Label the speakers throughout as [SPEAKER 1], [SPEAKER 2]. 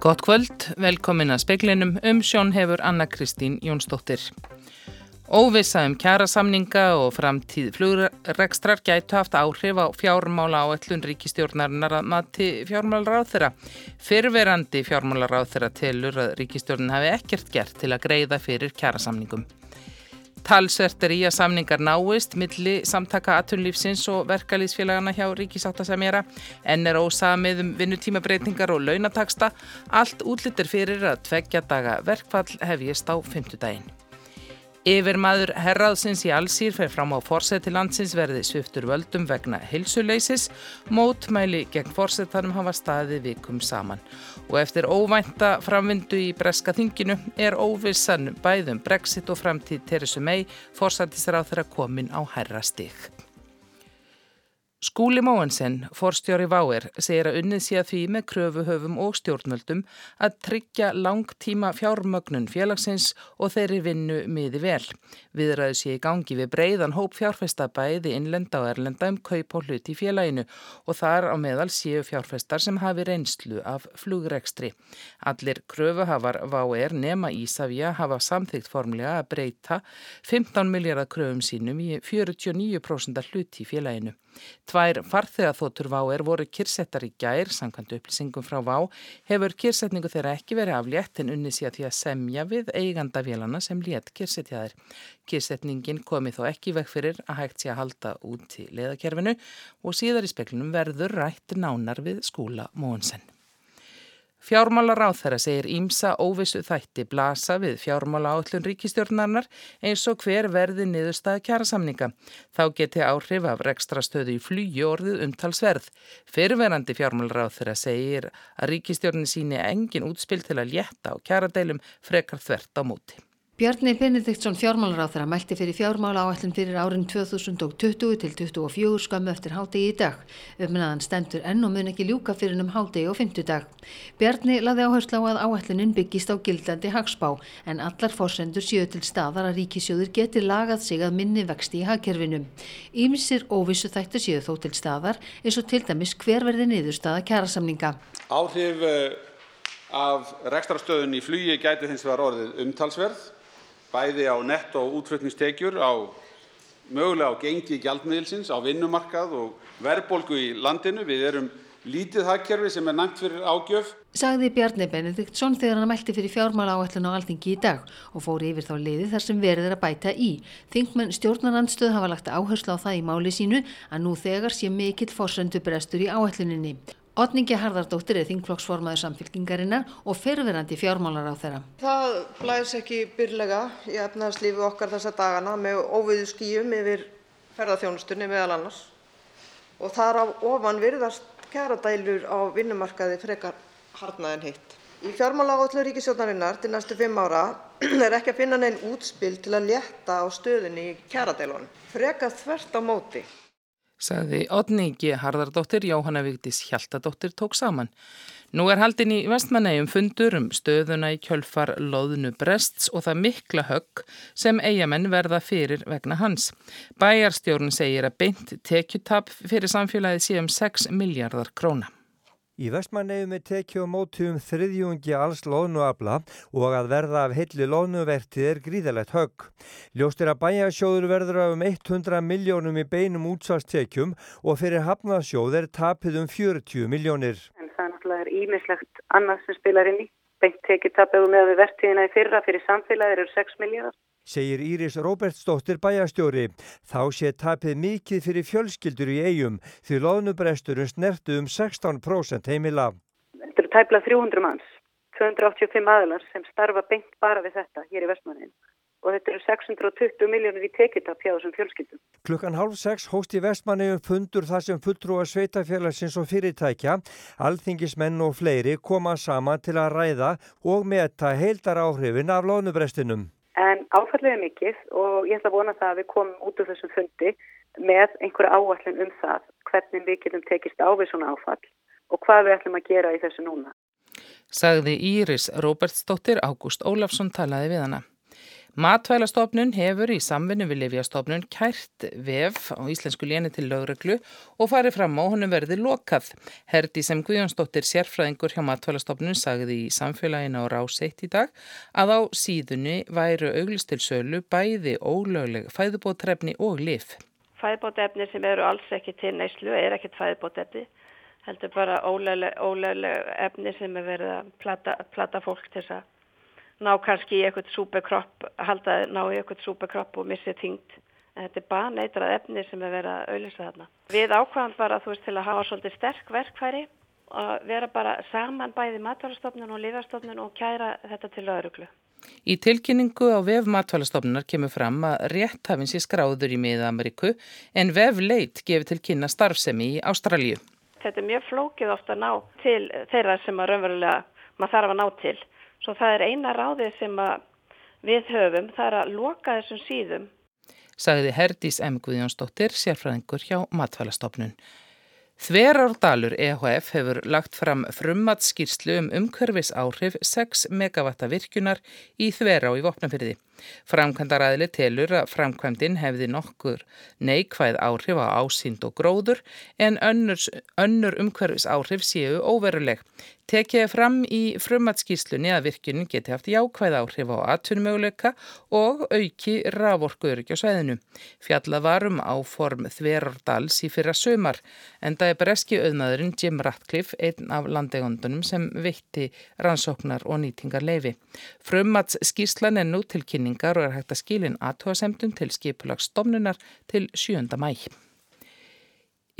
[SPEAKER 1] Gott kvöld, velkomin að speklinum um sjón hefur Anna Kristín Jónsdóttir. Óvisa um kjærasamninga og framtíð flugrekstrar gætu haft áhrif á fjármála á öllun ríkistjórnarinnar að mati fjármálaráð þeirra. Fyrverandi fjármálaráð þeirra telur að ríkistjórnin hafi ekkert gert til að greiða fyrir kjærasamningum. Talsvert er í að samningar náist milli samtaka atunlífsins og verkalýsfélagana hjá ríkisáttasemjara en er ósamið um vinnutímabreitingar og launataksta. Allt útlýttir fyrir að tveggja daga verkfall hefjist á fymtudaginn. Yfir maður herraðsins í allsýr fer fram á fórseti landsins verði sviftur völdum vegna hilsuleysis, mótmæli gegn fórsetanum hafa staðið vikum saman. Og eftir óvænta framvindu í breska þinginu er óvissan bæðum brexit og framtíð Teresu mei fórsetisráð þeirra komin á herra stig. Skúli Móensen, forstjóri Váer, segir að unnið sé að því með kröfuhöfum og stjórnvöldum að tryggja langtíma fjármögnun félagsins og þeirri vinnu miði vel. Viðræðu sé í gangi við breyðan hóp fjárfesta bæði innlenda og erlenda um kaup og hlut í félaginu og þar á meðal séu fjárfestar sem hafi reynslu af flugrekstri. Allir kröfuhafar Váer nema Ísafja hafa samþygt formlega að breyta 15 miljardar kröfum sínum í 49% hlut í félaginu. Tvær farþegaþótur Váer voru kyrsettar í gær, samkvæmt upplýsingum frá Vá, hefur kyrsetningu þeirra ekki verið aflétt en unni sér því að semja við eigandavélana sem létt kyrsetja þeir. Kyrsetningin komi þó ekki vekk fyrir að hægt sé að halda út í leðakerfinu og síðar í speklinum verður rætt nánar við skúla Mónsen. Fjármálar á þeirra segir Ímsa óvissu þætti blasa við fjármála állun ríkistjórnarnar eins og hver verði niðurstaði kjærasamninga. Þá geti áhrif af rekstrastöðu í flýju orðið umtalsverð. Fyrverandi fjármálar á þeirra segir að ríkistjórnin síni engin útspil til að létta á kjæradeilum frekar þvert á móti.
[SPEAKER 2] Bjarni Benediktsson fjármálaráþara mælti fyrir fjármála áætlum fyrir árin 2020 til 2024 skömmu eftir hádegi í dag. Uppminnaðan stendur enn og mun ekki ljúka fyrir um hádegi og fymtudag. Bjarni laði áherslu á að áætlunin byggist á gildandi hagspá en allar fórsendur séu til staðar að ríkisjóður geti lagað sig að minni vexti í hagkerfinu. Ímsir óvissu þættu séu þó til staðar eins og til dæmis hver verði niðurstaða kjærasamninga.
[SPEAKER 3] Áhrif eh, af rekstrastöðun í flugi gæti hins vegar orðið umtalsverð bæði á nett og útflutningstekjur, á mögulega á gengi gjaldmiðilsins, á vinnumarkað og verðbólgu í landinu. Við erum lítið hagkerfi sem er næmt fyrir ágjöf.
[SPEAKER 2] Sagði Bjarni Benediktsson þegar hann mælti fyrir fjármála áætlun á Alþingi í dag og fóri yfir þá liði þar sem verið er að bæta í. Þingmenn stjórnarandstöð hafa lagt áherslu á það í máli sínu að nú þegar sé mikill fórsöndu brestur í áætluninni. Otningi Harðardóttir er þingflokksformaður samfélkingarinnar og ferverandi fjármálar á þeirra.
[SPEAKER 4] Það blæs ekki byrlega í efnaðarslífi okkar þessa dagana með óviðu skýjum yfir ferðarþjónustunni meðal annars og þar á ofan virðast kæradælur á vinnumarkaði frekar harnaðin heitt. Í fjármála áallu ríkisjónarinnar til næstu fimm ára er ekki að finna neinn útspil til að létta á stöðunni í kæradælunum. Frekar þvert á móti
[SPEAKER 1] sagði Odningi Harðardóttir, Jóhanna Vigdís Hjaltadóttir tók saman. Nú er haldin í vestmannegjum fundur um stöðuna í kjölfar loðnu brests og það mikla högg sem eigamenn verða fyrir vegna hans. Bæjarstjórn segir að beint tekjutab fyrir samfélagið sé um 6 miljardar króna.
[SPEAKER 5] Í vestmannegum er tekið á móti um þriðjungi alls loðnuabla og að verða af heilli loðnuvertið er gríðalegt högg. Ljóst er að bæjarsjóður verður af um 100 miljónum í beinum útsvarstekjum og fyrir hafnarsjóð er tapið um 40 miljónir.
[SPEAKER 6] En það er náttúrulega ímislegt annað sem spilar inn í. Beint tekið tapið með vertiðina í fyrra fyrir samfélagið eru 6 miljónar
[SPEAKER 5] segir Íris Róbertsdóttir bæjastjóri. Þá sé tapið mikið fyrir fjölskyldur í eigum því loðnubresturinn snertu um 16% heimila.
[SPEAKER 6] Þetta eru tæpla 300 manns, 285 aðlar sem starfa beint bara við þetta hér í vestmannin og þetta eru 620 miljónir í tekitap hjá þessum fjölskyldum.
[SPEAKER 5] Klukkan hálf sex hóst í vestmanniðum fundur þar sem fulltrúa sveitafélagsins og fyrirtækja, alþingismenn og fleiri koma sama til að ræða og meta heildar áhrifin af loðnubrestinum.
[SPEAKER 6] En áfallið er mikið og ég ætla að vona það að við komum út úr þessum fundi með einhverja áallin um það hvernig við getum tekist á við svona áfall og hvað við ætlum að gera í þessu núna.
[SPEAKER 1] Sagði Íris Róbertsdóttir, Ágúst Ólafsson talaði við hana. Matvælastofnun hefur í samvinnu við Livjastofnun kært vef á íslensku léni til lögreglu og farið fram á honum verði lokað. Herdi sem Guðjónsdóttir sérfræðingur hjá Matvælastofnun sagði í samfélaginu á ráseitt í dag að á síðunni væru auglistil sölu bæði ólögleg fæðubótrefni og lif.
[SPEAKER 7] Fæðubótrefni sem eru alls ekki til neyslu er ekkert fæðubótrefni heldur bara ólögleg efni sem er verið að plata, plata fólk til þess að ná kannski í eitthvað súpekropp, halda ná í eitthvað súpekropp og missi tingt. En þetta er bara neytrað efni sem er verið að auðvisa þarna. Við ákvæðum bara þú veist til að hafa svolítið sterk verkfæri og vera bara saman bæði matvarastofnun og lífastofnun og kæra þetta til öðruglu.
[SPEAKER 1] Í tilkynningu á vef matvælastofnunar kemur fram að rétthafinn sé skráður í miða-Ameríku en vef leit gefur til kynna starfsemi í Ástralju
[SPEAKER 7] þetta er mjög flókið ofta að ná til þeirra sem að raunverulega maður þarf að ná til. Svo það er eina ráðið sem við höfum, það er að loka þessum síðum.
[SPEAKER 1] Sagði Herdís M. Guðjónsdóttir, sérfræðingur hjá Matfælastofnun. Þverárdalur EHF hefur lagt fram frummatskýrslu um umhverfis áhrif 6 megavatta virkunar í Þverá í Vopnafyrði. Framkvæmdaræðili telur að framkvæmdinn hefði nokkur neikvæð áhrif á ásýnd og gróður en önnur, önnur umhverfis áhrif séu óveruleg. Tekið fram í frumatskíslunni að virkunin geti haft jákvæð áhrif á atvinnumöguleika og auki raforkuðurki á sveðinu. Fjalla varum á form Þverordals í fyrra sömar en það er breski auðmaðurinn Jim Ratcliffe, einn af landegondunum sem veitti rannsóknar og nýtingar leifi. Frumatskíslan er nú til kynningar og er hægt að skilin aðtóasemdun til skipulagsstofnunar til 7. mæ.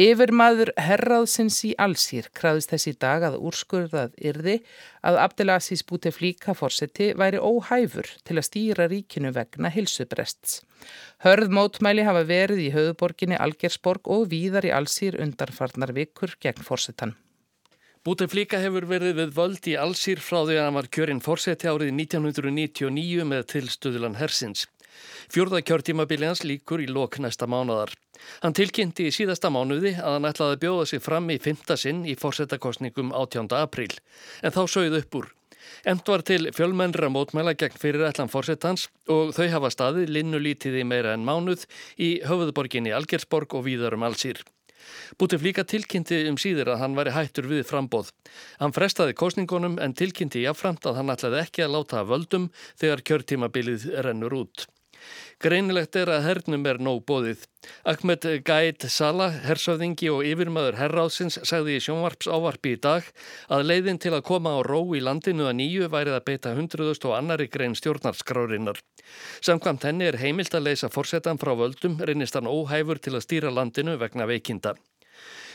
[SPEAKER 1] Yfir maður herraðsins í allsýr kraðist þessi dag að úrskurðað yrði að Abdelaziz Bouteflika fórseti væri óhæfur til að stýra ríkinu vegna hilsubrests. Hörð mótmæli hafa verið í höfuborginni Algersborg og víðar í allsýr undarfarnar vikur gegn fórsetan.
[SPEAKER 8] Búteflíka hefur verið við völd í allsýr frá því að hann var kjörinn fórseti árið 1999 með tilstuðulan hersins. Fjörða kjörtímabili hans líkur í lok næsta mánadar. Hann tilkynnti í síðasta mánuði að hann ætlaði að bjóða sig fram í fymta sinn í fórsetakostningum 18. apríl, en þá sögð upp úr. Emt var til fjölmennra mótmæla gegn fyrir ætlan fórsetans og þau hafa staðið linnulítið í meira en mánuð í höfuðborginni Algersborg og víðarum allsýr. Búteflíka tilkynnti um síður að hann væri hættur við frambóð. Hann frestaði kostningunum en tilkynnti jáframt að hann ætlaði ekki að láta völdum þegar kjörtímabilið rennur út. Greinilegt er að hernum er nóg bóðið. Ahmed Gaid Salah, hersöfðingi og yfirmaður herráðsins, sagði í sjónvarps ávarpi í dag að leiðin til að koma á ró í landinu að nýju værið að beita hundruðust og annari grein stjórnarskrárinnar. Samkvæmt henni er heimilt að leysa fórsetan frá völdum, reynist hann óhæfur til að stýra landinu vegna veikinda.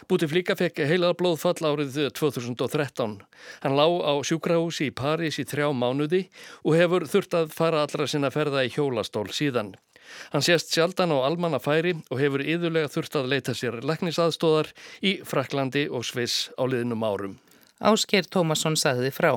[SPEAKER 8] Bútiflíka fekk heilaða blóðfall árið 2013. Hann lá á sjúkrahúsi í París í þrjá mánuði og hefur þurft að fara allra sinna ferða í hjólastól síðan. Hann sést sjaldan á almanna færi og hefur yðurlega þurft að leita sér leknisaðstóðar í Fraklandi og Sviss á liðnum árum.
[SPEAKER 1] Ásker Tómasson sagði frá.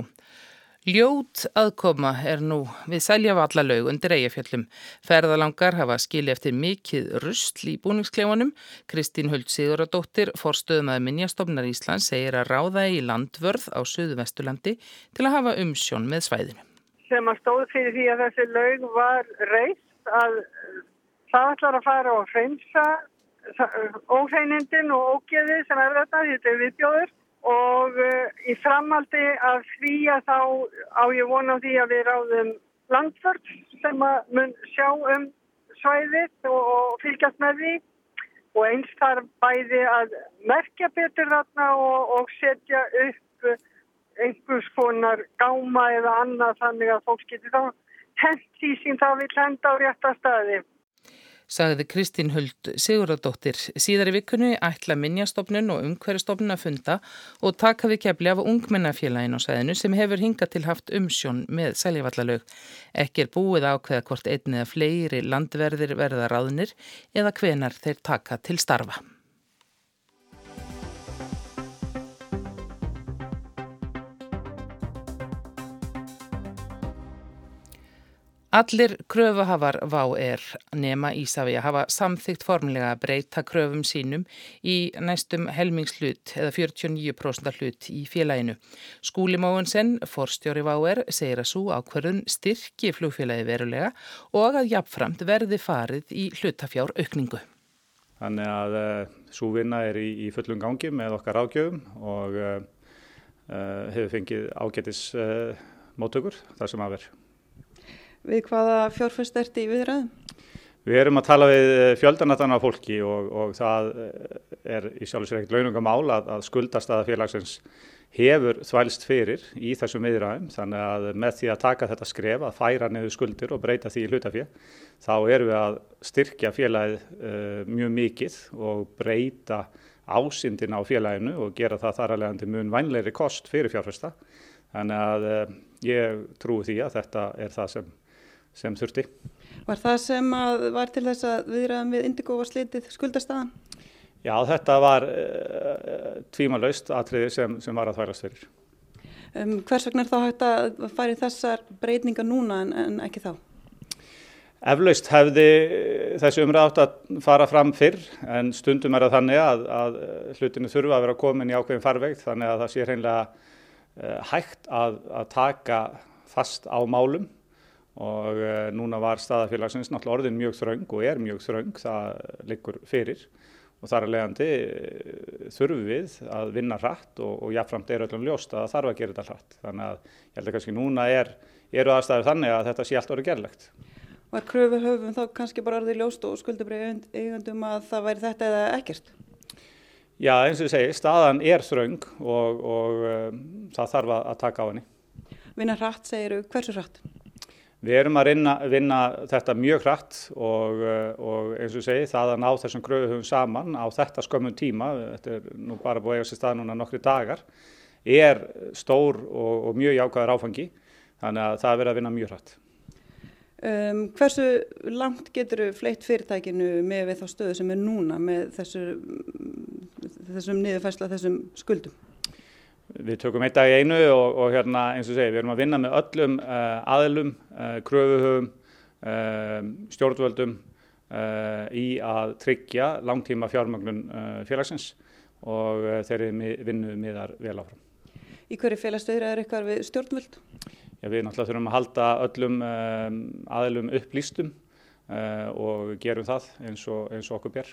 [SPEAKER 1] Ljót aðkoma er nú við Sæljavallalaug undir eigafjöllum. Ferðalangar hafa skilja eftir mikið rustl í búningskleifunum. Kristín Huld Siguradóttir, forstöðumæði Minjastofnar Íslands, segir að ráða í landvörð á Suðvestulandi til að hafa umsjón með svæðinu.
[SPEAKER 9] Sem að stóð fyrir því að þessi laug var reist að það ætlar að fara og hreinsa óhreinindin og ógeði sem er þetta, þetta er viðbjóður og uh, í framaldi af því að þá á ég vona því að við ráðum landförd sem að mun sjá um svæðið og, fylgjast með því. Og eins þarf bæði að merkja betur þarna og, og setja upp einhvers konar gáma eða annað þannig að fólk getur þá hent því sem það vil henda á rétta staði
[SPEAKER 1] sagði Kristín Huld Siguradóttir. Síðar í vikunni ætla minnjastofnun og umhverjastofnun að funda og taka við kefli af ungmennafélagin á sæðinu sem hefur hingað til haft umsjón með sæljavallalög. Ekki er búið ákveða hvort einn eða fleiri landverðir verða ráðnir eða hvenar þeir taka til starfa. Allir kröfuhafar VÁ er nema Ísafja hafa samþygt formlega að breyta kröfum sínum í næstum helmingslut eða 49% hlut í félaginu. Skúli Móensen, forstjóri VÁ er, segir að svo ákverðun styrki flugfélagi verulega og að jafnframt verði farið í hlutafjár aukningu.
[SPEAKER 10] Þannig að uh, svo vinna er í, í fullum gangi með okkar ágjöfum og uh, uh, hefur fengið ágætis móttökur þar sem að verð.
[SPEAKER 11] Við hvaða fjárfæst ert í viðræðum?
[SPEAKER 10] Við erum að tala við eh, fjöldanatana fólki og, og það eh, er í sjálfsveit ekkert launungamál að, að skuldastaða félagsins hefur þvælst fyrir í þessum viðræðum þannig að með því að taka þetta skref að færa niður skuldir og breyta því í hlutafið þá erum við að styrkja félagið uh, mjög mikið og breyta ásindin á félaginu og gera það þar alveg til mun vænleiri kost fyrir fjárfesta þannig að uh, ég trúi því að þetta er það sem sem þurfti.
[SPEAKER 11] Var það sem var til þess að viðræðum við Indigo var slitið skuldastaðan?
[SPEAKER 10] Já, þetta var uh, tvímanlaust atriði sem, sem var að þværast fyrir.
[SPEAKER 11] Um, hvers vegna er þá hægt að færi þessar breytinga núna en, en ekki þá?
[SPEAKER 10] Eflaust hefði þessi umræð átt að fara fram fyrr en stundum er það þannig að, að hlutinu þurfa að vera komin í ákveðin farvegt þannig að það sé hreinlega uh, hægt að, að taka fast á málum og uh, núna var staðafélagsins náttúrulega orðin mjög þraung og er mjög þraung, það liggur fyrir og þar að leiðandi uh, þurfum við að vinna hratt og, og jáfnframt er öllum ljóst að það þarf að gera þetta hratt þannig að ég held að kannski núna er, eru aðstæður þannig að þetta sé allt orðið gerlegt.
[SPEAKER 11] Var kröfu höfum þá kannski bara orðið ljóst og skuldabrið eigandum að það væri þetta eða ekkert?
[SPEAKER 10] Já eins og ég segi, staðan er þraung og, og um, það þarf að taka á henni.
[SPEAKER 11] Vinna hratt segiru, hversu hratt?
[SPEAKER 10] Við erum að reyna, vinna þetta mjög hratt og, eh, og eins og segi það að ná þessum kröfuhum saman á þetta skömmun tíma, þetta er nú bara búið að eiga sér stað núna nokkri dagar, er stór og, og mjög jákaður áfangi þannig að það er verið að vinna mjög hratt.
[SPEAKER 11] Um, hversu langt getur fleitt fyrirtækinu með við þá stöðu sem er núna með þessu, þessum niðurfæsla þessum skuldum?
[SPEAKER 10] Við tökum eitt dag í einu og, og hérna eins og segi við erum að vinna með öllum uh, aðlum, uh, kröfuhöfum, uh, stjórnvöldum í að tryggja langtíma fjármögnun félagsins og þeirri vinnu miðar vel áfram.
[SPEAKER 11] Í hverju félagstöður er ykkar við stjórnvöld?
[SPEAKER 10] Já, við náttúrulega þurfum að halda öllum aðlum upplýstum og gerum það eins og, eins og okkur bér.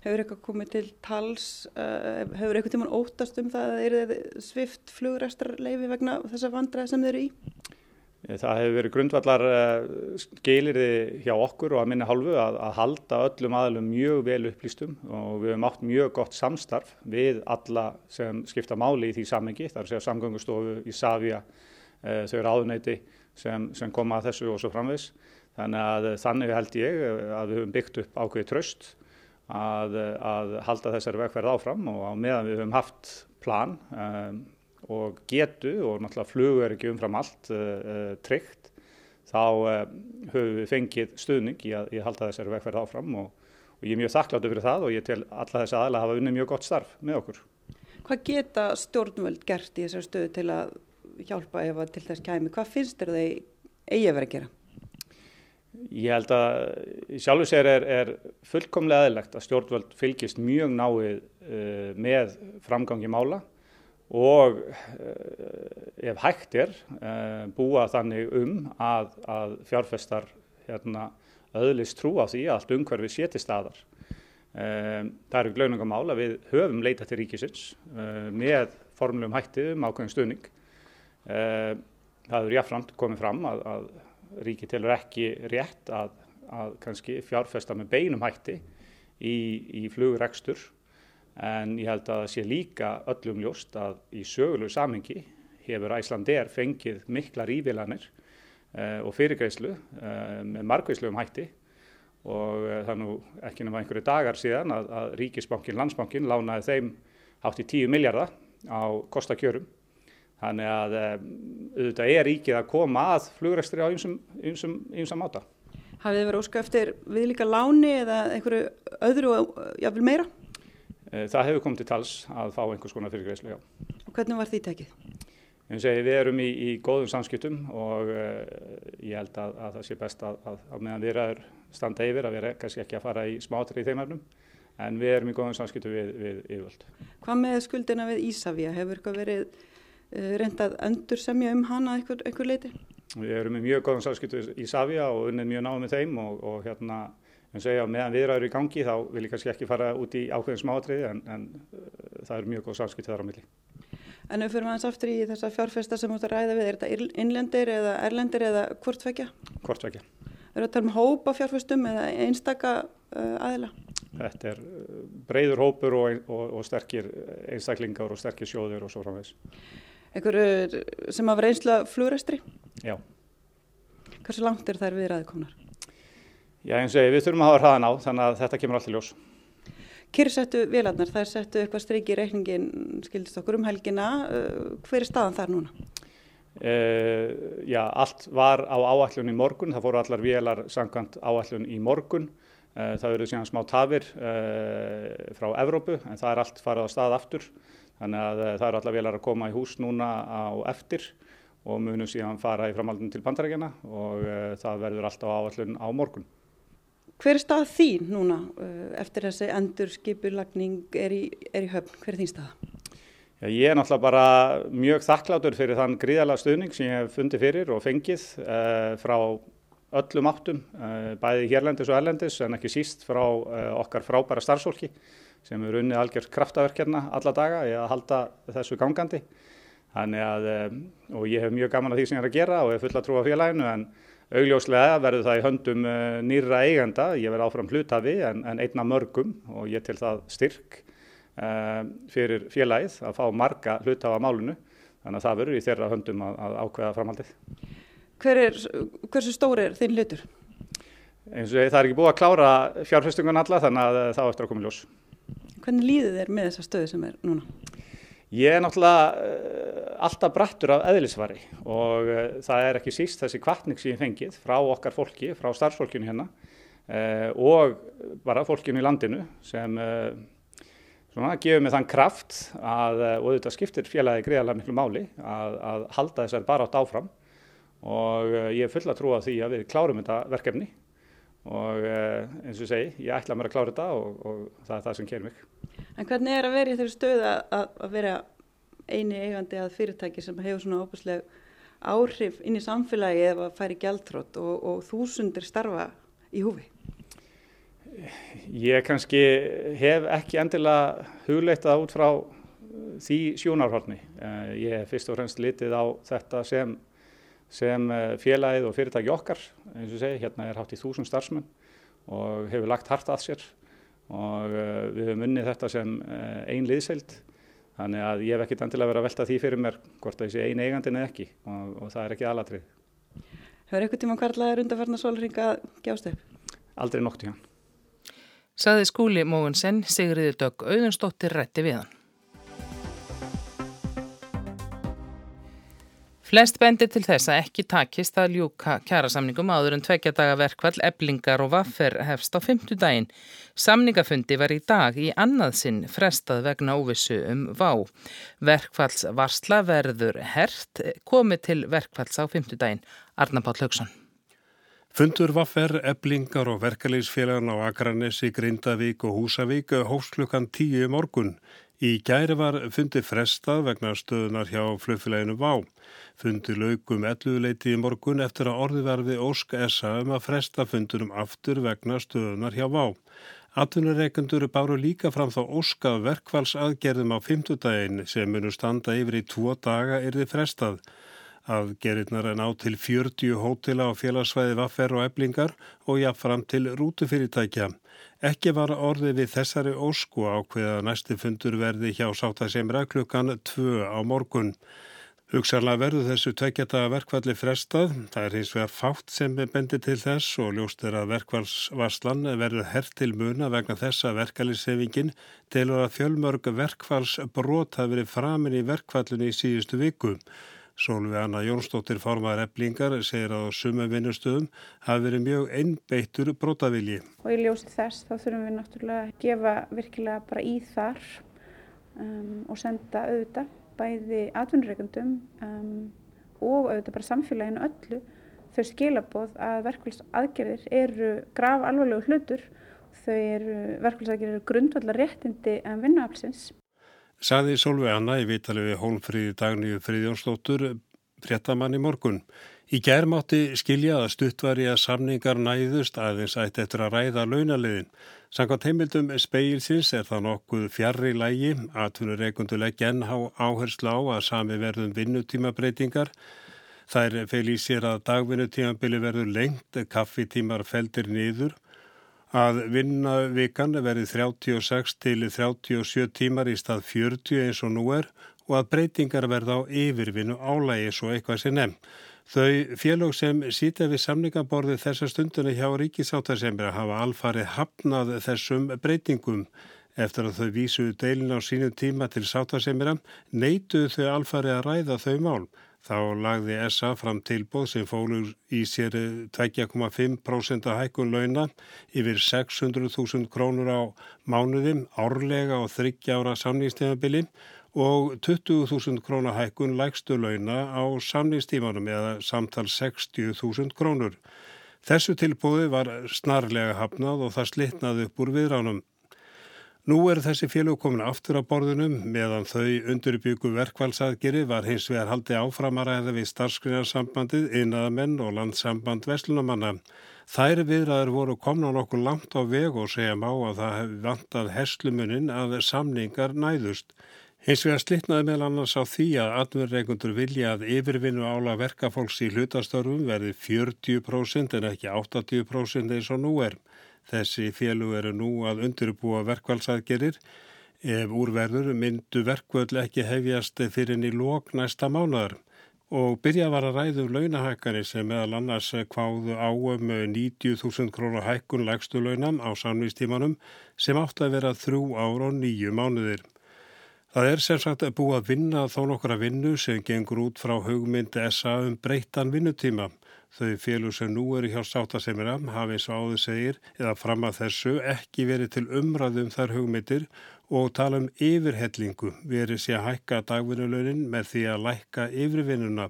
[SPEAKER 11] Hefur eitthvað komið til tals, uh, hefur eitthvað tíman óttast um það að er svift flugræstarleifi vegna þessa vandræði sem þeir eru í?
[SPEAKER 10] Það hefur verið grundvallar uh, skilirði hjá okkur og að minna hálfu að, að halda öllum aðlum mjög vel upplýstum og við hefum átt mjög gott samstarf við alla sem skipta máli í því samengi, þar séu samgöngustofu í Savia, uh, þau eru áðuneyti sem, sem koma að þessu og svo framvegs. Þannig að þannig held ég að við höfum byggt upp ákveði tröst að, að halda þessari vegferð áfram og á meðan við höfum haft plan um, og getu og náttúrulega flugu er ekki umfram allt uh, tryggt þá uh, höfum við fengið stuðning í að, í að halda þessari vegferð áfram og, og ég er mjög þakkláttu fyrir það og ég tel alla þessi aðla hafa unni mjög gott starf með okkur.
[SPEAKER 11] Hvað geta stjórnvöld gert í þessari stöðu til að hjálpa ef að til þess kæmi? Hvað finnst þér þeir eigi að vera að gera?
[SPEAKER 10] Ég held að í sjálfu sér er, er fullkomlega aðlegt að stjórnvöld fylgist mjög náið uh, með framgangi mála og uh, ef hægt er uh, búa þannig um að, að fjárfestar hérna, öðlist trú á því að allt umhverfið sé til staðar. Það eru glaunungamál að við höfum leita til ríkisins með formlum hættið um ákveðin stuðning. Það eru jáfnframt komið fram að, að ríki telur ekki rétt að, að kannski fjárfesta með beinum hætti í, í flugrekstur. En ég held að það sé líka öllum ljóst að í sögulegu samengi hefur Æslandeir fengið mikla rífilanir uh, og fyrirgreyslu uh, með margveislegum hætti. Og uh, það nú ekki nema einhverju dagar síðan að, að Ríkisbankin, Landsbankin lánaði þeim hátt í 10 miljardar á kostakjörum Þannig að um, auðvitað er ríkið að koma að flugræstri á einsam máta.
[SPEAKER 11] Hafið þið verið óska eftir við líka láni eða einhverju öðru og jáfnvel meira?
[SPEAKER 10] Eh, það hefur komið til tals að fá einhvers konar fyrirgreðslu, já.
[SPEAKER 11] Og hvernig var því tekið?
[SPEAKER 10] Segi, við erum í, í góðum samskiptum og ég held að, að það sé best að, að, að meðan við erum standa yfir að við erum kannski ekki að fara í smátri í þeim efnum en við erum í góðum samskiptum við, við yfirvöld.
[SPEAKER 11] Hvað með skuldina við Ísafja? Hefur eitthvað verið reyndað öndur semja um hana einhver, einhver leiti?
[SPEAKER 10] Við erum með mjög góðum samskiptum í Ísafja og unnið mjög náðum með þeim og, og hérna en segja meðan viðræður í gangi þá vil ég kannski ekki fara út í ákveðin smáatriði en, en uh, það er mjög góð samskipt þar á milli.
[SPEAKER 11] En ef við fyrir aðeins aftur í þessa fjárfesta sem ætti að ræða við, er þetta innlendir eða erlendir eða hvort vekja?
[SPEAKER 10] Hvort vekja.
[SPEAKER 11] Er þetta um hópa fjárfestum eða einstaka uh, aðila?
[SPEAKER 10] Þetta er breyður hópur og, og, og sterkir einstaklingar og sterkir sjóður og svo framvegs.
[SPEAKER 11] Ekkur sem hafa reynsla flugræstri?
[SPEAKER 10] Já.
[SPEAKER 11] Hversu langt er þær viðræði komnar?
[SPEAKER 10] Já, eins og við þurfum að hafa hraðan á, þannig að þetta kemur alltaf ljós.
[SPEAKER 11] Kyrrsettu vélarnar, þær settu eitthvað streiki í reikningin, skildist okkur um helgina. Uh, hver er staðan þar núna?
[SPEAKER 10] Uh, já, allt var á áallun í morgun, það fóru allar vélar sangkant áallun í morgun. Uh, það verður síðan smá tafir frá Evrópu, en það er allt farið á stað aftur. Þannig að það eru allar vélar að koma í hús núna á eftir og munum síðan fara í framhaldun til bandarækjana og það verður allt á áallun á morgun.
[SPEAKER 11] Hver er stað þín núna eftir þessi endur skipulagning er í, er í höfn? Hver er þín stað?
[SPEAKER 10] Já, ég er náttúrulega bara mjög þakklátur fyrir þann gríðalega stuðning sem ég hef fundið fyrir og fengið uh, frá öllum áttum, uh, bæði hérlendis og erlendis en ekki síst frá uh, okkar frábæra starfsfólki sem eru unnið algjörð kraftaverkjarna alla daga í að halda þessu gangandi. Þannig að, og ég hef mjög gaman að því sem ég er að gera og hef fulla trú á félaginu en Augljóslega verður það í höndum nýra eigenda, ég verð áfram hlutafi en, en einna mörgum og ég til það styrk uh, fyrir félagið að fá marga hlutafa málunu þannig að það verður í þeirra höndum að, að ákveða framhaldið.
[SPEAKER 11] Hver er, hversu stóri er þinn hlutur?
[SPEAKER 10] Eins og það er ekki búið að klára fjárfestingun alla þannig að það eftir að koma ljós.
[SPEAKER 11] Hvernig líður þér með þessa stöðu sem er núna?
[SPEAKER 10] Ég er náttúrulega alltaf brattur af eðlisvari og uh, það er ekki síst þessi kvartning sem ég fengið frá okkar fólki, frá starfsfólkinu hérna uh, og bara fólkinu í landinu sem svona, gefur mig þann kraft að, og þetta skiptir félagi greiðarlega miklu máli að, að halda þessar bara átt áfram og ég er full að trúa því að við klárum þetta verkefni og eins og ég segi, ég ætla mér að klára þetta og, og það er það sem kemur mig.
[SPEAKER 11] En hvernig er að vera í þeirri stöðu að, að vera eini eigandi að fyrirtæki sem hefur svona óbúslega áhrif inn í samfélagi eða að færi gjaldtrótt og, og þúsundir starfa í húfi?
[SPEAKER 10] Ég kannski hef ekki endilega hugleitað út frá því sjónarhaldni. Ég hef fyrst og fremst litið á þetta sem, sem félagið og fyrirtæki okkar, eins og segi, hérna er hátt í þúsund starfsmenn og hefur lagt hart að sér og við höfum unnið þetta sem einn liðseild Þannig að ég hef ekkert endilega verið að velta því fyrir mér hvort það sé einu eigandin eða ekki og, og það er ekki aðlatrið.
[SPEAKER 11] Hefur eitthvað tíma hvarlaður undarferna sólringa gjást upp?
[SPEAKER 10] Aldrei nokt í hann.
[SPEAKER 1] Saði skúli Mógensen, Sigriður Dögg Auðunstóttir rætti við hann. Flest bendir til þess að ekki takist að ljúka kjærasamningum áður en tvekja daga verkvall, eblingar og vaffer hefst á fymtudaginn. Samningafundi var í dag í annað sinn frestað vegna óvissu um vá. Verkvallsvarsla verður hert komið til verkvalls á fymtudaginn. Arna Páll Haugsson.
[SPEAKER 12] Fundur vaffer, eblingar og verkefliðsfélagan á Akranesi, Grindavík og Húsavík hófst klukkan tíu morgun. Í gæri var fundi frestað vegna stöðunar hjá flöffileginu Vá. Fundi laugum elluðleiti í morgun eftir að orði verði Ósk S.A. um að fresta fundunum aftur vegna stöðunar hjá Vá. Atvinnureikendur báru líka fram þá óskað verkvælsaðgerðum á fymtudaginn sem munu standa yfir í tvo daga er þið frestað. Aðgerðirnar er ná til 40 hótela á félagsvæði vaffer og eblingar og jáfnfram til rútufyrirtækja. Ekki var orðið við þessari ósku ákveða næsti fundur verði hjá sáttasemra klukkan 2 á morgun. Hugsanlega verður þessu tveggjata verkvalli frestað. Það er hins vegar fátt sem bendir til þess og ljóst er að verkvalsvarslan verður hert til muna vegna þessa verkalisefingin til að fjölmörg verkvalsbrot hafi verið framin í verkvallinu í síðustu viku. Sólvi Anna Jónsdóttir formar eblingar segir að á sumu vinnustöðum hafi verið mjög einbeittur brotavilji.
[SPEAKER 13] Og í ljósi þess þá þurfum við náttúrulega að gefa virkilega bara í þar um, og senda auðvitað bæði atvinnureikundum um, og auðvitað bara samfélaginu öllu þau skilaboð að verkvælsaðgerðir eru graf alvarlegu hlutur þau eru verkvælsaðgerðir grundvallar réttindi en vinnuaflsins.
[SPEAKER 12] Saði Solveig Anna í vitali við Hólmfríði Dagníu Fríðjónsdóttur fréttamann í morgun. Í germátti skilja að stuttvari að samningar næðust aðeins ætti eftir að ræða launaliðin. Sankvæmt heimildum speilsins er það nokkuð fjarrri lægi, atvinnur eigunduleg genn áherslu á að sami verðum vinnutímabreitingar Þær feil í sér að dagvinnutímanbili verður lengt, kaffitímar feldir niður, að vinnavikan verði 36 til 37 tímar í stað 40 eins og nú er og að breytingar verða á yfirvinnu álægi svo eitthvað sem nefn. Þau félög sem sýta við samningaborði þessa stunduna hjá ríkisáttarsemra hafa alfarið hafnað þessum breytingum. Eftir að þau vísuðu deilin á sínum tíma til sátarsemra neituðu þau alfarið að ræða þau mál. Þá lagði SA fram tilbóð sem fólur í sér 2,5% hækkun launa yfir 600.000 krónur á mánuðim árlega og þryggjára samnýstímabili og 20.000 krónar hækkun lægstu launa á samnýstímanum eða samtal 60.000 krónur. Þessu tilbóði var snarlega hafnað og það slittnaði upp úr viðránum. Nú er þessi félög komin aftur á borðunum meðan þau undurbyggu verkvælsaðgeri var hins vegar haldi áfram að ræða við starfskriðarsambandið, innadamenn og landsamband veslunumanna. Þær viðræður voru komna nokkuð langt á veg og segja má að það hefði vantað herslumunin að samningar næðust. Hins vegar slittnaði meðal annars á því að atverðreikundur vilja að yfirvinnu ála verkafólks í hlutastörfum verði 40% en ekki 80% eins og nú er. Þessi félug eru nú að undirbúa verkvælsaðgerir. Ef úrverður myndu verkvöld ekki hefjast fyrir inn í lók næsta mánadar og byrja var að ræðu um launahækkari sem meðal annars kváðu áum 90.000 krónar hækkun lægstu launam á samvístímanum sem átt að vera þrjú ár og nýju mánuðir. Það er sem sagt búa að vinna þó nokkura vinnu sem gengur út frá hugmyndi SA um breytan vinnutíma. Þau félug sem nú eru hjá sáttasemira hafi og áður segir eða fram að þessu ekki verið til umræðum þar hugmyndir og tala um yfirhellingu verið sé að hækka dagvinnulönin með því að lækka yfirvinnuna.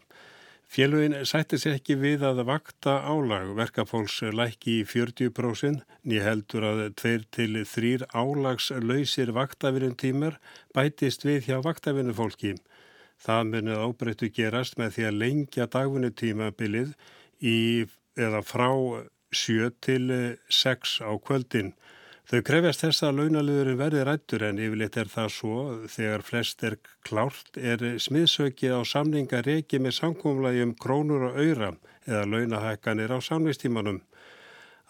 [SPEAKER 12] Félugin sætti sér ekki við að vakta álag verkafólks lækki í 40% ný heldur að tveir til þrýr álagslausir vaktavinnum tímar bætist við hjá vaktavinnufólki. Það munið ábreyttu gerast með því að lengja dagvinnutímabilið í, eða frá 7 til 6 á kvöldin. Þau krefjast þess að launaliðurinn verði rættur en yfirleitt er það svo þegar flest er klárt er smiðsökið á samninga reiki með samkómlagi um krónur og öyra eða launahækkanir á samningstímanum.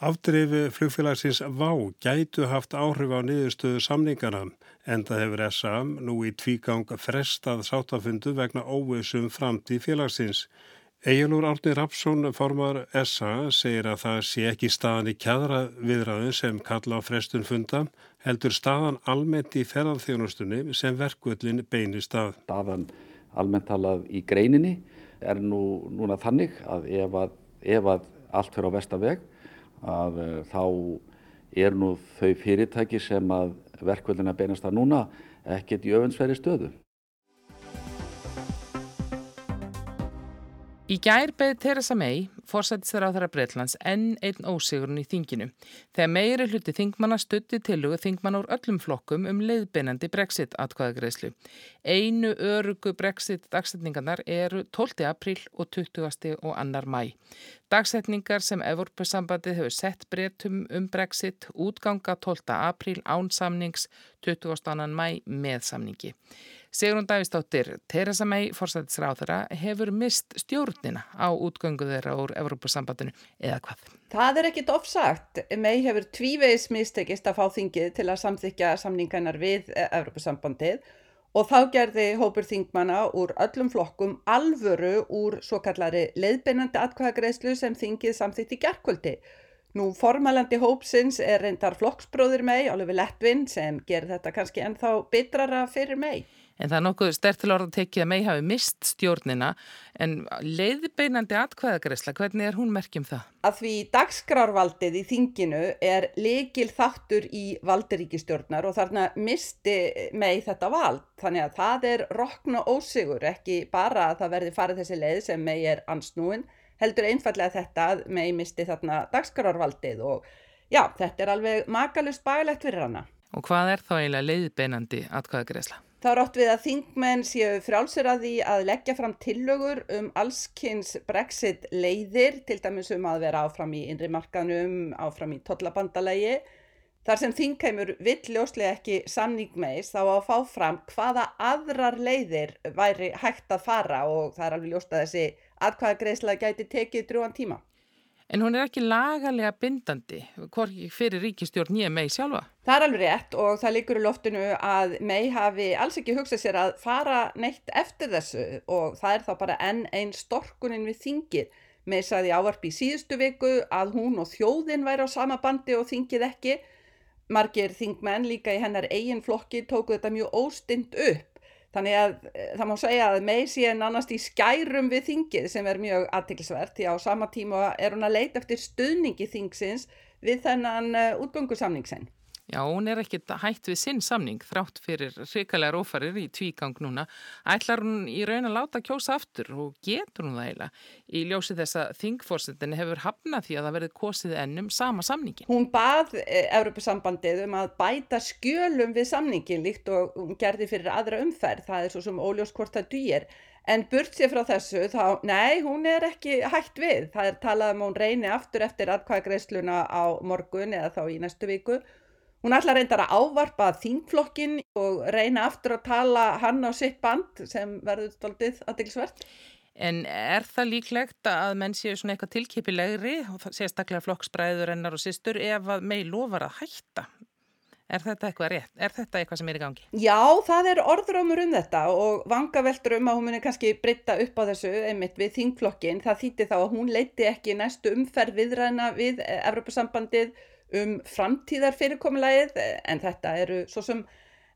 [SPEAKER 12] Afdrifi flugfélagsins VÁ gætu haft áhrif á niðurstöðu samningana en það hefur SM nú í tvígang frestað sátafundu vegna óvissum framtíð félagsins. Egilur Árni Rapsson, formar SA, segir að það sé ekki staðan í kjadra viðræðin sem kalla á frestun funda, heldur staðan almennt í ferðarþjónustunni sem verkvöldin beinir stað.
[SPEAKER 14] Staðan almennt talað í greininni er nú núna þannig að ef að, ef að allt fyrir á vestaveg að uh, þá er nú þau fyrirtæki sem að verkvöldin að beinast að núna ekkert í öfunnsveri stöðu.
[SPEAKER 1] Í gær beði Theresa May, fórsættistur á þeirra Breitlands, enn einn ósigurinn í þinginu. Þegar meiri hluti þingmanna stutti tilugu þingmanna úr öllum flokkum um leiðbeinandi brexit atkvæðagreislu. Einu örugu brexit dagsetningarnar eru 12. apríl og 20. og annar mæ. Dagsetningar sem Evropasambandið hefur sett breytum um brexit útganga 12. apríl án samnings 20. annan mæ með samningi. Sigrun Davistóttir, Theresa May, fórsættisráðara, hefur mist stjórnina á útgöngu þeirra úr Evrópusambandinu eða hvað?
[SPEAKER 15] Það er ekkit ofsagt. May hefur tvívegis mistekist að fá þingið til að samþykja samningarnar við Evrópusambandið og þá gerði hópur þingmanna úr öllum flokkum alvöru úr svo kallari leiðbeinandi atkvæðagreyslu sem þingið samþykti gerðkvöldi. Nú formalandi hópsins er reyndar flokksbróðir mei, Oliver Lettvin, sem ger þetta kannski ennþá bitrara fyrir mei.
[SPEAKER 1] En það er nokkuð stertil orð að tekið að mei hafi mist stjórnina, en leiðbeinandi atkvæðagreysla, hvernig er hún merkjum það?
[SPEAKER 15] Að því dagskrárvaldið í þinginu er leikil þáttur í valdiríkistjórnar og þarna misti mei þetta vald. Þannig að það er rokna ósigur, ekki bara að það verði farið þessi leið sem mei er ansnúin, heldur einfallega þetta að mei misti þarna dagskrárvaldið og já, þetta er alveg makalust bælægt fyrir hana.
[SPEAKER 1] Og hvað er þá eiginlega leiðbeinandi atkvæðagreysla?
[SPEAKER 15] Þá ótt við að þingmenn séu frálsir að því að leggja fram tillögur um allskynns brexit leiðir, til dæmis um að vera áfram í innrimarkanum, áfram í tollabandalegi. Þar sem þingheimur vill ljóslega ekki samning meis þá að fá fram hvaða aðrar leiðir væri hægt að fara og það er alveg ljóst að þessi atkvæðagreysla gæti tekið drúan tíma.
[SPEAKER 1] En hún er ekki lagalega bindandi, hvorki fyrir ríkistjórn nýja mei sjálfa?
[SPEAKER 15] Það er alveg rétt og það líkur í loftinu að mei hafi alls ekki hugsað sér að fara neitt eftir þessu og það er þá bara enn einn storkunin við þingið. Mei saði ávarp í síðustu viku að hún og þjóðin væri á sama bandi og þingið ekki. Margir þingmenn líka í hennar eigin flokki tóku þetta mjög óstind upp. Þannig að það má segja að mei sé nánast í skærum við þingið sem er mjög aðtiklisvert því á sama tíma er hún að leita eftir stuðningi þingsins við þennan útgöngusamningsen.
[SPEAKER 1] Já, hún er ekkit hægt við sinn samning þrátt fyrir hrikalega rófarir í tvígang núna. Ætlar hún í raun að láta kjósa aftur og getur hún það eiginlega? Í ljósi þess að þingforsetin hefur hafnað því að það verið kosið ennum sama samningin.
[SPEAKER 15] Hún bað Europasambandið um að bæta skjölum við samningin líkt og hún gerði fyrir aðra umferð. Það er svo sem óljós hvort það dýr. En burt sér frá þessu þá, nei, hún er ekki hægt við. Það er talað um hún reyni aftur eftir aðkvæðgreisluna á morgun eða þá í næstu viku Hún ætla reyndar að ávarpa þingflokkin og reyna aftur að tala hann á sitt band sem verður stoltið aðtilsvert.
[SPEAKER 1] En er það líklegt að menn séu svona eitthvað tilkipilegri, sérstaklega flokksbræður ennar og sýstur, ef að mei lofar að hætta? Er þetta eitthvað rétt? Er þetta eitthvað sem er í gangi?
[SPEAKER 15] Já, það er orðrómur um þetta og vangaveltur um að hún muni kannski breytta upp á þessu einmitt við þingflokkin. Það þýtti þá að hún leiti ekki næstu umferð viðræna við Evropasambandið um framtíðar fyrirkomulegið en þetta eru svo sem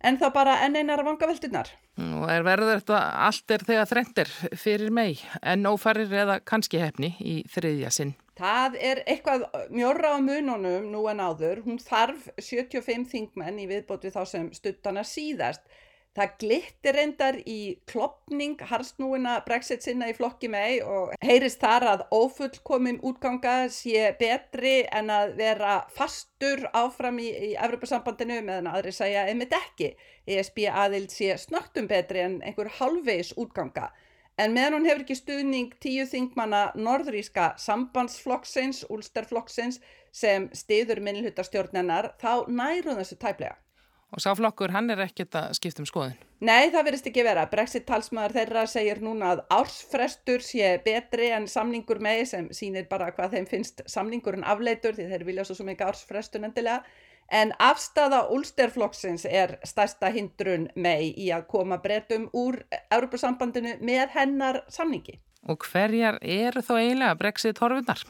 [SPEAKER 15] en þá bara enn einar vangaveldunar.
[SPEAKER 1] Og er verður þetta allt er þegar þrendir fyrir mei en ófarir eða kannski hefni í þriðja sinn?
[SPEAKER 15] Það er eitthvað mjóra á mununum nú en áður. Hún þarf 75 þingmenn í viðbót við þá sem stuttana síðast. Það glittir reyndar í klopning harsnúina brexit sinna í flokki mei og heyrist þar að ófullkomin útganga sé betri en að vera fastur áfram í, í Evropasambandinu meðan aðri segja einmitt ekki. ESB aðild sé snögtum betri en einhver halvveis útganga. En meðan hún hefur ekki stuðning tíu þingmanna norðuríska sambandsflokksins, úlsterflokksins sem stiður minnilhutastjórnennar þá nærun þessu tæplega.
[SPEAKER 1] Og sáflokkur, hann er ekkert að skipta um skoðin?
[SPEAKER 15] Nei, það verðist ekki vera. Brexit talsmaður þeirra segir núna að ársfrestur sé betri en samningur með sem sínir bara hvað þeim finnst samningurinn afleitur því þeir vilja svo mikið ársfrestun endilega. En afstafa úlsterflokksins er stærsta hindrun með í að koma breytum úr Europasambandinu með hennar samningi.
[SPEAKER 1] Og hverjar eru þá eiginlega Brexit horfinnar?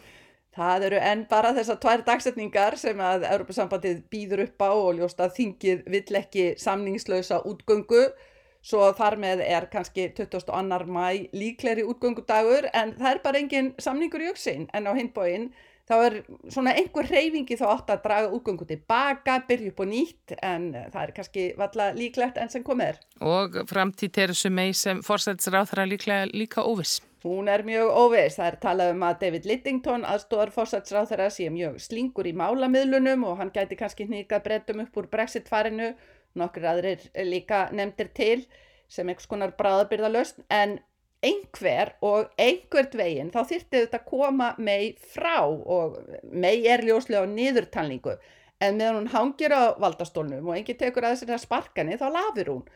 [SPEAKER 15] Það eru enn bara þessar tvær dagsetningar sem að Europasambandið býður upp á og ljóst að þingið vill ekki samningslausa útgöngu svo þar með er kannski 22. mæ líkleri útgöngudagur en það er bara engin samningur í auksin en á hinbóin þá er svona einhver reyfingi þá átt að draga útgöngu tilbaka, byrja upp og nýtt en það er kannski valla líklegt enn sem komið er.
[SPEAKER 1] Og framtíð Teresu mei sem fórsætsráð þar líka, óviss.
[SPEAKER 15] Hún er mjög óveist. Það er talað um að David Littington, aðstóðar fórsætsráð þeirra, sé mjög slingur í málamiðlunum og hann gæti kannski hníkað breytum upp úr brexit-farinu. Nokkur aðrir líka nefndir til sem einhvers konar bráðabyrðalöst. En einhver og einhvert veginn þá þyrtti þetta að koma mei frá og mei er ljóslega á niðurtalningu. En meðan hún hangir á valdastólnum og enginn tekur að þessari sparkani þá lafir hún.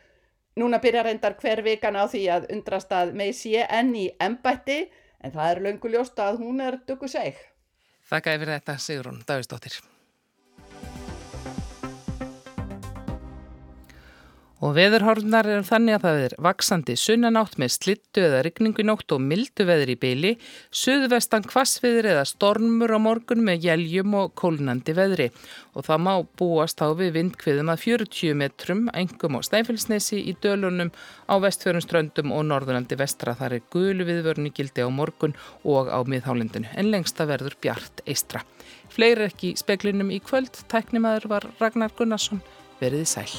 [SPEAKER 15] Núna byrja reyndar hver vikan á því að undrast að mei sé enn í embætti en það er lönguljóst að hún er duggu seg.
[SPEAKER 1] Þakka yfir þetta Sigrun Davistóttir. Og veðurhorfnar er þannig að það er vaksandi sunnanátt með slittu eða rigningu nótt og mildu veður í byli, suðvestan kvassviður eða stormur á morgun með jæljum og kólnandi veðri. Og það má búast á við vindkviðum að 40 metrum, engum á Steinfellsnesi í dölunum á vestfjörnströndum og norðurlandi vestra. Það er gulu viðvörni gildi á morgun og á miðhálendinu, en lengsta verður bjart eistra. Fleiri ekki speklinum í kvöld, tæknimaður var Ragnar Gunnarsson, veriði sæl.